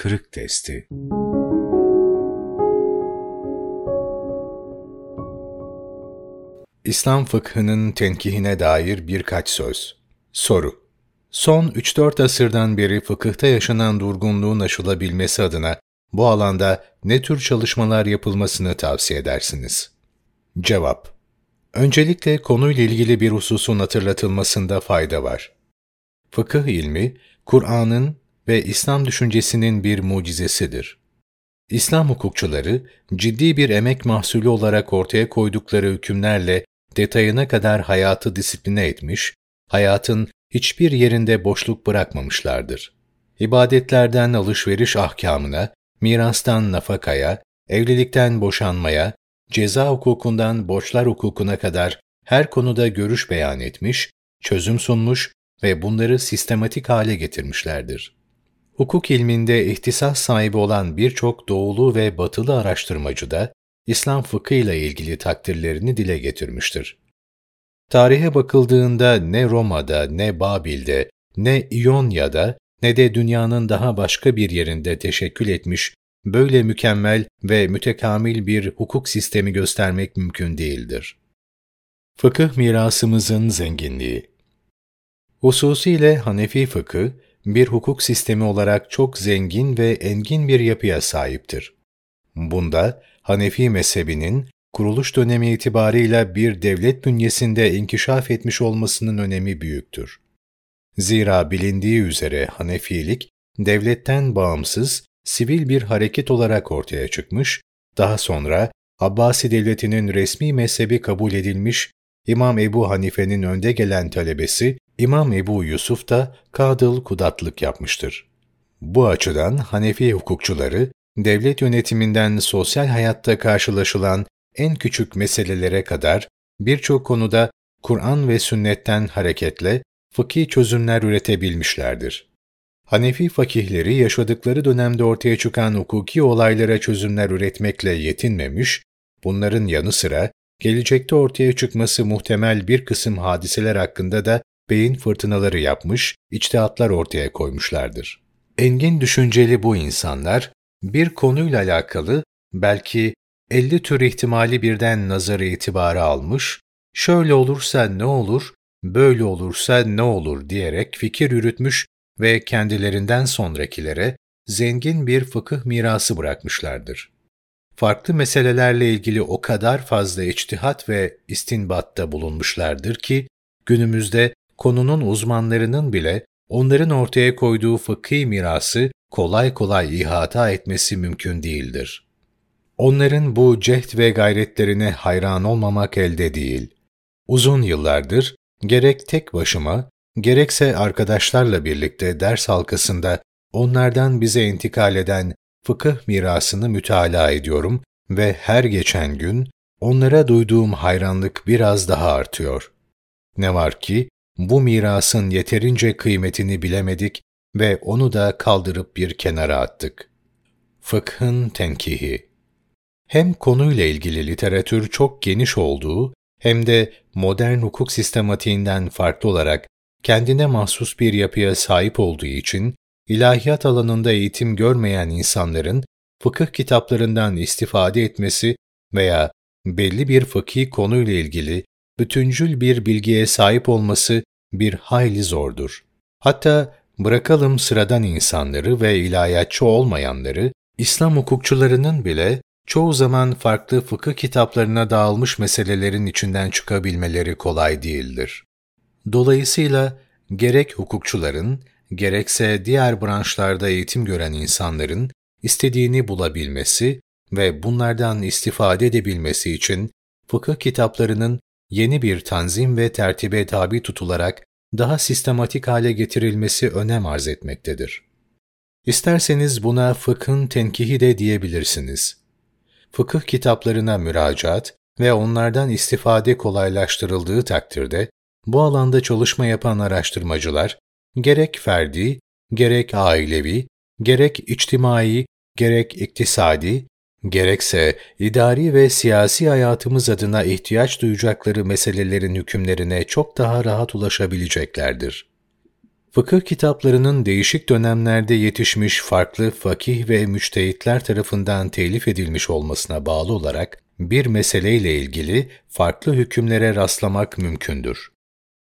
kırık testi. İslam fıkhının tenkihine dair birkaç söz. Soru. Son 3-4 asırdan beri fıkıhta yaşanan durgunluğun aşılabilmesi adına bu alanda ne tür çalışmalar yapılmasını tavsiye edersiniz? Cevap. Öncelikle konuyla ilgili bir hususun hatırlatılmasında fayda var. Fıkıh ilmi, Kur'an'ın ve İslam düşüncesinin bir mucizesidir. İslam hukukçuları, ciddi bir emek mahsulü olarak ortaya koydukları hükümlerle detayına kadar hayatı disipline etmiş, hayatın hiçbir yerinde boşluk bırakmamışlardır. İbadetlerden alışveriş ahkamına, mirastan nafakaya, evlilikten boşanmaya, ceza hukukundan borçlar hukukuna kadar her konuda görüş beyan etmiş, çözüm sunmuş ve bunları sistematik hale getirmişlerdir. Hukuk ilminde ihtisas sahibi olan birçok doğulu ve batılı araştırmacı da İslam fıkhıyla ilgili takdirlerini dile getirmiştir. Tarihe bakıldığında ne Roma'da, ne Babil'de, ne İonya'da, ne de dünyanın daha başka bir yerinde teşekkül etmiş böyle mükemmel ve mütekamil bir hukuk sistemi göstermek mümkün değildir. Fıkıh mirasımızın zenginliği Hususiyle Hanefi fıkı, bir hukuk sistemi olarak çok zengin ve engin bir yapıya sahiptir. Bunda Hanefi mezhebinin kuruluş dönemi itibarıyla bir devlet bünyesinde inkişaf etmiş olmasının önemi büyüktür. Zira bilindiği üzere Hanefilik, devletten bağımsız, sivil bir hareket olarak ortaya çıkmış, daha sonra Abbasi Devleti'nin resmi mezhebi kabul edilmiş, İmam Ebu Hanife'nin önde gelen talebesi İmam Ebu Yusuf da kadıl kudatlık yapmıştır. Bu açıdan Hanefi hukukçuları, devlet yönetiminden sosyal hayatta karşılaşılan en küçük meselelere kadar birçok konuda Kur'an ve sünnetten hareketle fıkhi çözümler üretebilmişlerdir. Hanefi fakihleri yaşadıkları dönemde ortaya çıkan hukuki olaylara çözümler üretmekle yetinmemiş, bunların yanı sıra gelecekte ortaya çıkması muhtemel bir kısım hadiseler hakkında da beyin fırtınaları yapmış, içtihatlar ortaya koymuşlardır. Engin düşünceli bu insanlar, bir konuyla alakalı belki 50 tür ihtimali birden nazarı itibarı almış, şöyle olursa ne olur, böyle olursa ne olur diyerek fikir yürütmüş ve kendilerinden sonrakilere zengin bir fıkıh mirası bırakmışlardır. Farklı meselelerle ilgili o kadar fazla içtihat ve istinbatta bulunmuşlardır ki, günümüzde konunun uzmanlarının bile onların ortaya koyduğu fıkhi mirası kolay kolay ihata etmesi mümkün değildir. Onların bu cehd ve gayretlerine hayran olmamak elde değil. Uzun yıllardır gerek tek başıma, gerekse arkadaşlarla birlikte ders halkasında onlardan bize intikal eden fıkıh mirasını mütalaa ediyorum ve her geçen gün onlara duyduğum hayranlık biraz daha artıyor. Ne var ki bu mirasın yeterince kıymetini bilemedik ve onu da kaldırıp bir kenara attık. Fıkhın tenkihi Hem konuyla ilgili literatür çok geniş olduğu hem de modern hukuk sistematiğinden farklı olarak kendine mahsus bir yapıya sahip olduğu için ilahiyat alanında eğitim görmeyen insanların fıkıh kitaplarından istifade etmesi veya belli bir fıkhi konuyla ilgili bütüncül bir bilgiye sahip olması bir hayli zordur. Hatta bırakalım sıradan insanları ve ilahiyatçı olmayanları, İslam hukukçularının bile çoğu zaman farklı fıkıh kitaplarına dağılmış meselelerin içinden çıkabilmeleri kolay değildir. Dolayısıyla gerek hukukçuların, gerekse diğer branşlarda eğitim gören insanların istediğini bulabilmesi ve bunlardan istifade edebilmesi için fıkıh kitaplarının yeni bir tanzim ve tertibe tabi tutularak daha sistematik hale getirilmesi önem arz etmektedir. İsterseniz buna fıkhın tenkihi de diyebilirsiniz. Fıkıh kitaplarına müracaat ve onlardan istifade kolaylaştırıldığı takdirde bu alanda çalışma yapan araştırmacılar gerek ferdi, gerek ailevi, gerek içtimai, gerek iktisadi, gerekse idari ve siyasi hayatımız adına ihtiyaç duyacakları meselelerin hükümlerine çok daha rahat ulaşabileceklerdir. fıkıh kitaplarının değişik dönemlerde yetişmiş farklı fakih ve müçtehitler tarafından telif edilmiş olmasına bağlı olarak bir meseleyle ilgili farklı hükümlere rastlamak mümkündür.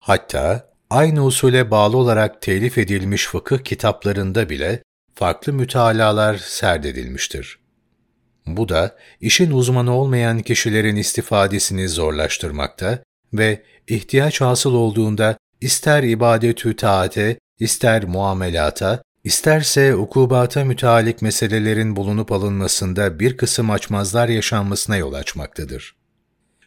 Hatta aynı usule bağlı olarak telif edilmiş fıkıh kitaplarında bile farklı mütalalar serdedilmiştir. Bu da işin uzmanı olmayan kişilerin istifadesini zorlaştırmakta ve ihtiyaç hasıl olduğunda ister ibadetü taate, ister muamelata, isterse ukubata mütealik meselelerin bulunup alınmasında bir kısım açmazlar yaşanmasına yol açmaktadır.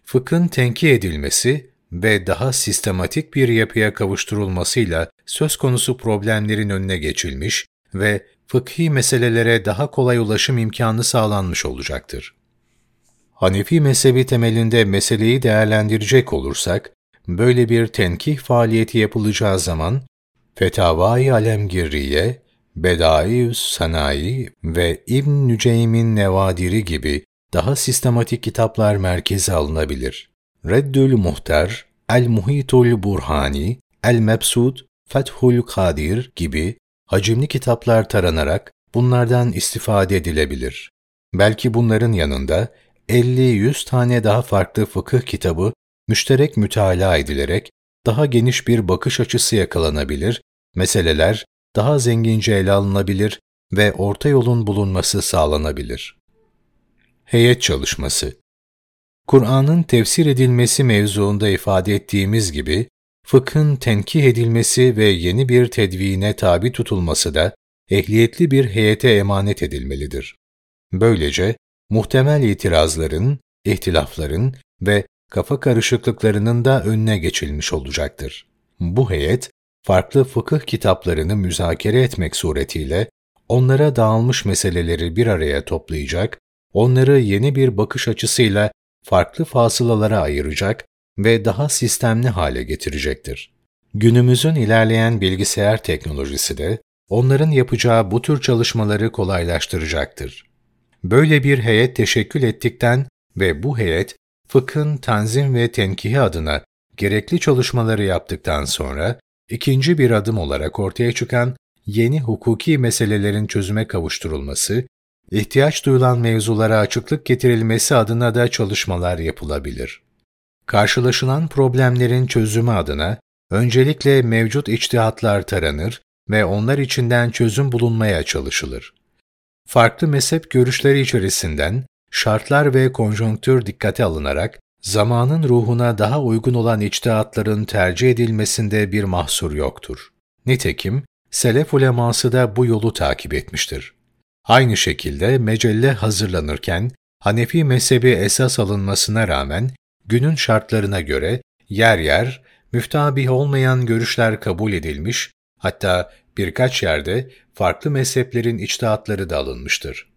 Fıkhın tenki edilmesi ve daha sistematik bir yapıya kavuşturulmasıyla söz konusu problemlerin önüne geçilmiş ve fıkhi meselelere daha kolay ulaşım imkanı sağlanmış olacaktır. Hanefi mezhebi temelinde meseleyi değerlendirecek olursak, böyle bir tenkih faaliyeti yapılacağı zaman, Fetavai Alemgirriye, Bedaiüs Sanayi ve İbn Nüceym'in Nevadiri gibi daha sistematik kitaplar merkeze alınabilir. Reddül Muhtar, El Muhitul Burhani, El Mebsud, Fethul Kadir gibi hacimli kitaplar taranarak bunlardan istifade edilebilir. Belki bunların yanında 50-100 tane daha farklı fıkıh kitabı müşterek mütalaa edilerek daha geniş bir bakış açısı yakalanabilir, meseleler daha zengince ele alınabilir ve orta yolun bulunması sağlanabilir. Heyet çalışması Kur'an'ın tefsir edilmesi mevzuunda ifade ettiğimiz gibi, fıkhın tenkih edilmesi ve yeni bir tedvine tabi tutulması da ehliyetli bir heyete emanet edilmelidir. Böylece muhtemel itirazların, ihtilafların ve kafa karışıklıklarının da önüne geçilmiş olacaktır. Bu heyet, farklı fıkıh kitaplarını müzakere etmek suretiyle onlara dağılmış meseleleri bir araya toplayacak, onları yeni bir bakış açısıyla farklı fasılalara ayıracak ve daha sistemli hale getirecektir. Günümüzün ilerleyen bilgisayar teknolojisi de onların yapacağı bu tür çalışmaları kolaylaştıracaktır. Böyle bir heyet teşekkül ettikten ve bu heyet fıkhın tanzim ve tenkihi adına gerekli çalışmaları yaptıktan sonra ikinci bir adım olarak ortaya çıkan yeni hukuki meselelerin çözüme kavuşturulması, ihtiyaç duyulan mevzulara açıklık getirilmesi adına da çalışmalar yapılabilir. Karşılaşılan problemlerin çözümü adına öncelikle mevcut içtihatlar taranır ve onlar içinden çözüm bulunmaya çalışılır. Farklı mezhep görüşleri içerisinden şartlar ve konjonktür dikkate alınarak zamanın ruhuna daha uygun olan içtihatların tercih edilmesinde bir mahsur yoktur. Nitekim Selef uleması da bu yolu takip etmiştir. Aynı şekilde mecelle hazırlanırken Hanefi mezhebi esas alınmasına rağmen günün şartlarına göre yer yer müftabih olmayan görüşler kabul edilmiş, hatta birkaç yerde farklı mezheplerin içtihatları da alınmıştır.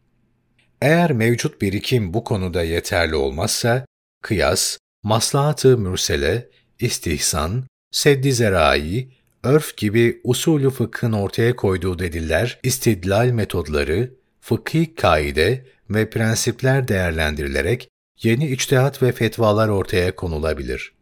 Eğer mevcut birikim bu konuda yeterli olmazsa, kıyas, maslahat-ı mürsele, istihsan, seddi zerai, örf gibi usulü fıkhın ortaya koyduğu deliller, istidlal metodları, fıkhi kaide ve prensipler değerlendirilerek yeni içtihat ve fetvalar ortaya konulabilir.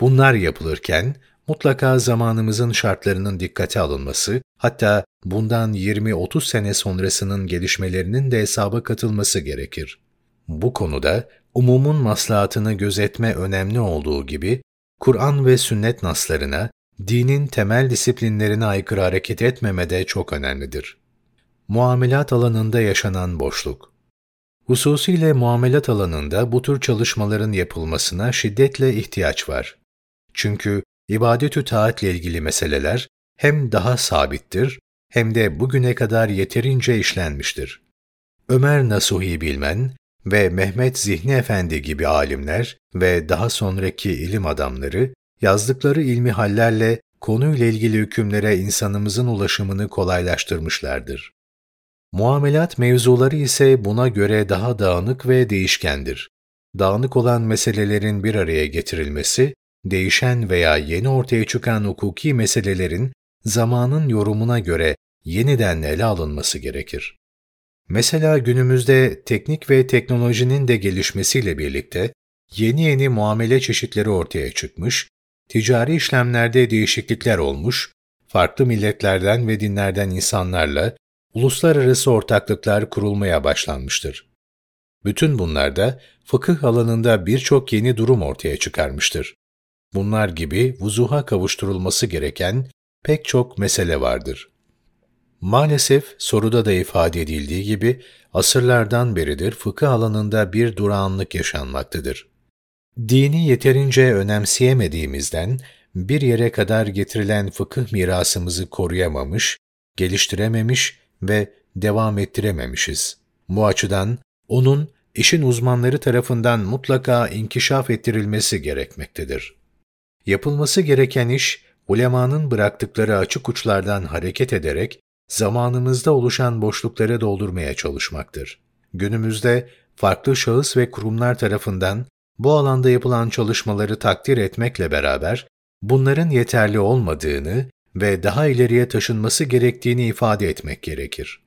Bunlar yapılırken mutlaka zamanımızın şartlarının dikkate alınması, hatta bundan 20-30 sene sonrasının gelişmelerinin de hesaba katılması gerekir. Bu konuda umumun maslahatını gözetme önemli olduğu gibi, Kur'an ve sünnet naslarına, dinin temel disiplinlerine aykırı hareket etmeme de çok önemlidir. Muamelat alanında yaşanan boşluk Hususiyle muamelat alanında bu tür çalışmaların yapılmasına şiddetle ihtiyaç var. Çünkü ibadetü taatle ilgili meseleler hem daha sabittir hem de bugüne kadar yeterince işlenmiştir. Ömer Nasuhi Bilmen ve Mehmet Zihni Efendi gibi alimler ve daha sonraki ilim adamları yazdıkları ilmi hallerle konuyla ilgili hükümlere insanımızın ulaşımını kolaylaştırmışlardır. Muamelat mevzuları ise buna göre daha dağınık ve değişkendir. Dağınık olan meselelerin bir araya getirilmesi, değişen veya yeni ortaya çıkan hukuki meselelerin zamanın yorumuna göre yeniden ele alınması gerekir. Mesela günümüzde teknik ve teknolojinin de gelişmesiyle birlikte yeni yeni muamele çeşitleri ortaya çıkmış, ticari işlemlerde değişiklikler olmuş, farklı milletlerden ve dinlerden insanlarla uluslararası ortaklıklar kurulmaya başlanmıştır. Bütün bunlar da fıkıh alanında birçok yeni durum ortaya çıkarmıştır. Bunlar gibi vuzuha kavuşturulması gereken pek çok mesele vardır. Maalesef soruda da ifade edildiği gibi asırlardan beridir fıkıh alanında bir durağanlık yaşanmaktadır. Dini yeterince önemseyemediğimizden bir yere kadar getirilen fıkıh mirasımızı koruyamamış, geliştirememiş ve devam ettirememişiz. Bu açıdan onun işin uzmanları tarafından mutlaka inkişaf ettirilmesi gerekmektedir. Yapılması gereken iş, ulemanın bıraktıkları açık uçlardan hareket ederek zamanımızda oluşan boşlukları doldurmaya çalışmaktır. Günümüzde farklı şahıs ve kurumlar tarafından bu alanda yapılan çalışmaları takdir etmekle beraber bunların yeterli olmadığını ve daha ileriye taşınması gerektiğini ifade etmek gerekir.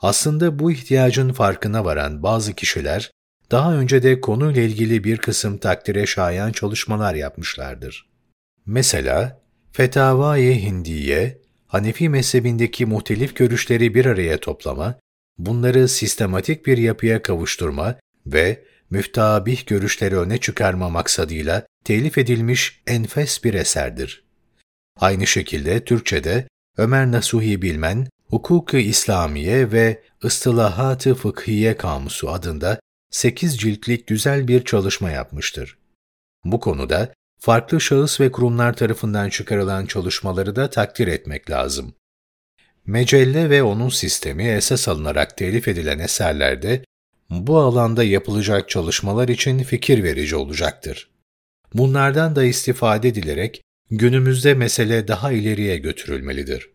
Aslında bu ihtiyacın farkına varan bazı kişiler daha önce de konuyla ilgili bir kısım takdire şayan çalışmalar yapmışlardır. Mesela Fetavai Hindiye, Hanefi mezhebindeki muhtelif görüşleri bir araya toplama, bunları sistematik bir yapıya kavuşturma ve müftabih görüşleri öne çıkarma maksadıyla telif edilmiş enfes bir eserdir. Aynı şekilde Türkçe'de Ömer Nasuhi Bilmen, Hukuk-ı İslamiye ve Istilahat-ı Fıkhiye Kamusu adında 8 ciltlik güzel bir çalışma yapmıştır. Bu konuda farklı şahıs ve kurumlar tarafından çıkarılan çalışmaları da takdir etmek lazım. Mecelle ve onun sistemi esas alınarak telif edilen eserlerde bu alanda yapılacak çalışmalar için fikir verici olacaktır. Bunlardan da istifade edilerek günümüzde mesele daha ileriye götürülmelidir.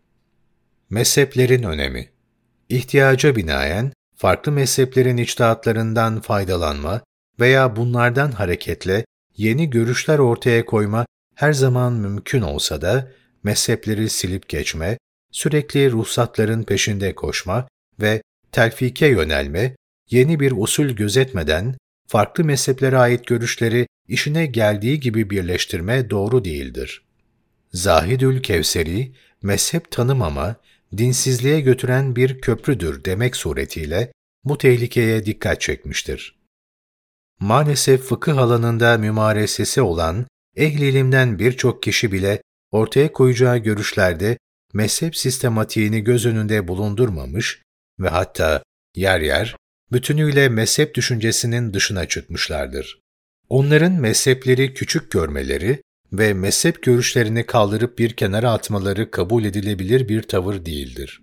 Mezheplerin önemi İhtiyaca binaen farklı mezheplerin içtihatlarından faydalanma veya bunlardan hareketle yeni görüşler ortaya koyma her zaman mümkün olsa da mezhepleri silip geçme, sürekli ruhsatların peşinde koşma ve telfike yönelme, yeni bir usul gözetmeden farklı mezheplere ait görüşleri işine geldiği gibi birleştirme doğru değildir. Zahidül Kevseri, mezhep tanımama, dinsizliğe götüren bir köprüdür demek suretiyle bu tehlikeye dikkat çekmiştir. Maalesef fıkıh alanında mümaresesi olan ehli ilimden birçok kişi bile ortaya koyacağı görüşlerde mezhep sistematiğini göz önünde bulundurmamış ve hatta yer yer bütünüyle mezhep düşüncesinin dışına çıkmışlardır. Onların mezhepleri küçük görmeleri ve mezhep görüşlerini kaldırıp bir kenara atmaları kabul edilebilir bir tavır değildir.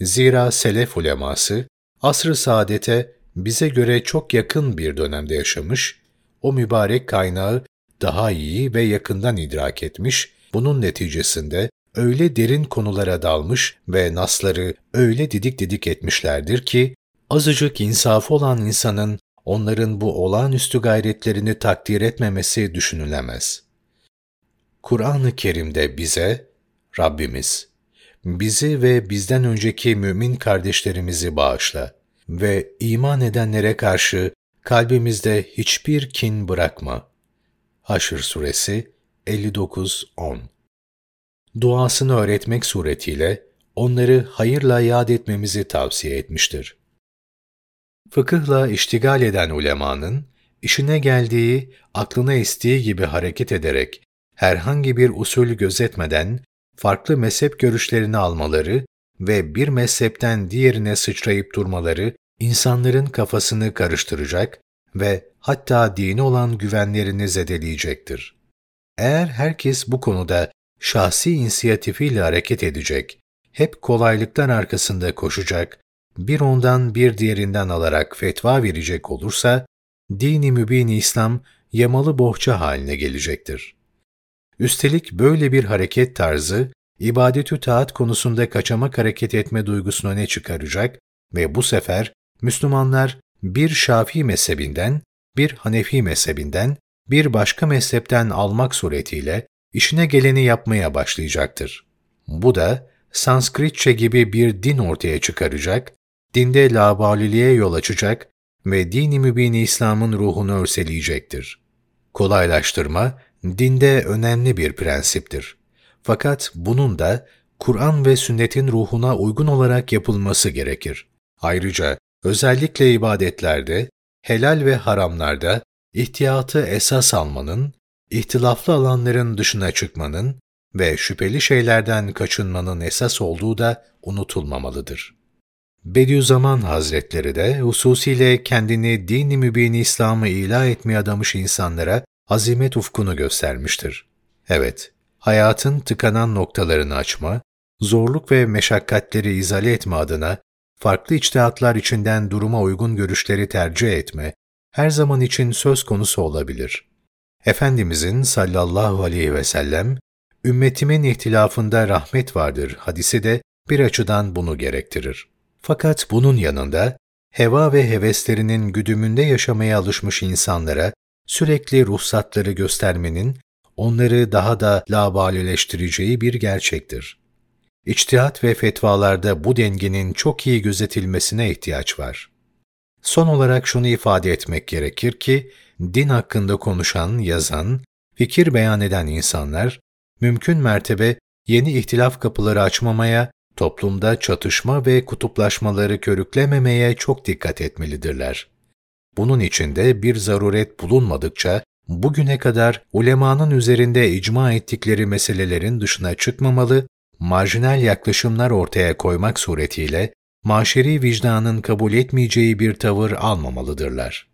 Zira selef uleması, asr-ı saadete bize göre çok yakın bir dönemde yaşamış, o mübarek kaynağı daha iyi ve yakından idrak etmiş, bunun neticesinde öyle derin konulara dalmış ve nasları öyle didik didik etmişlerdir ki, azıcık insafı olan insanın onların bu olağanüstü gayretlerini takdir etmemesi düşünülemez. Kur'an-ı Kerim'de bize, Rabbimiz, bizi ve bizden önceki mümin kardeşlerimizi bağışla ve iman edenlere karşı kalbimizde hiçbir kin bırakma. Haşr Suresi 59-10 Duasını öğretmek suretiyle onları hayırla yad etmemizi tavsiye etmiştir. Fıkıhla iştigal eden ulemanın, işine geldiği, aklına estiği gibi hareket ederek, herhangi bir usul gözetmeden, farklı mezhep görüşlerini almaları ve bir mezhepten diğerine sıçrayıp durmaları, insanların kafasını karıştıracak ve hatta dini olan güvenlerini zedeleyecektir. Eğer herkes bu konuda şahsi inisiyatifiyle hareket edecek, hep kolaylıktan arkasında koşacak bir ondan bir diğerinden alarak fetva verecek olursa, dini mübin İslam yamalı bohça haline gelecektir. Üstelik böyle bir hareket tarzı, ibadetü taat konusunda kaçamak hareket etme duygusunu ne çıkaracak ve bu sefer Müslümanlar bir Şafii mezhebinden, bir Hanefi mezhebinden, bir başka mezhepten almak suretiyle işine geleni yapmaya başlayacaktır. Bu da Sanskritçe gibi bir din ortaya çıkaracak dinde labaliliğe yol açacak ve dini mübin İslam'ın ruhunu örseleyecektir. Kolaylaştırma, dinde önemli bir prensiptir. Fakat bunun da Kur'an ve sünnetin ruhuna uygun olarak yapılması gerekir. Ayrıca özellikle ibadetlerde, helal ve haramlarda ihtiyatı esas almanın, ihtilaflı alanların dışına çıkmanın ve şüpheli şeylerden kaçınmanın esas olduğu da unutulmamalıdır. Bediüzzaman Hazretleri de hususiyle kendini din-i İslam'ı ilah etmeye adamış insanlara azimet ufkunu göstermiştir. Evet, hayatın tıkanan noktalarını açma, zorluk ve meşakkatleri izale etme adına farklı içtihatlar içinden duruma uygun görüşleri tercih etme, her zaman için söz konusu olabilir. Efendimizin sallallahu aleyhi ve sellem, ümmetimin ihtilafında rahmet vardır hadisi de bir açıdan bunu gerektirir. Fakat bunun yanında heva ve heveslerinin güdümünde yaşamaya alışmış insanlara sürekli ruhsatları göstermenin onları daha da labaleleştireceği bir gerçektir. İçtihat ve fetvalarda bu dengenin çok iyi gözetilmesine ihtiyaç var. Son olarak şunu ifade etmek gerekir ki, din hakkında konuşan, yazan, fikir beyan eden insanlar, mümkün mertebe yeni ihtilaf kapıları açmamaya, toplumda çatışma ve kutuplaşmaları körüklememeye çok dikkat etmelidirler. Bunun içinde bir zaruret bulunmadıkça, bugüne kadar ulemanın üzerinde icma ettikleri meselelerin dışına çıkmamalı, marjinal yaklaşımlar ortaya koymak suretiyle, maşeri vicdanın kabul etmeyeceği bir tavır almamalıdırlar.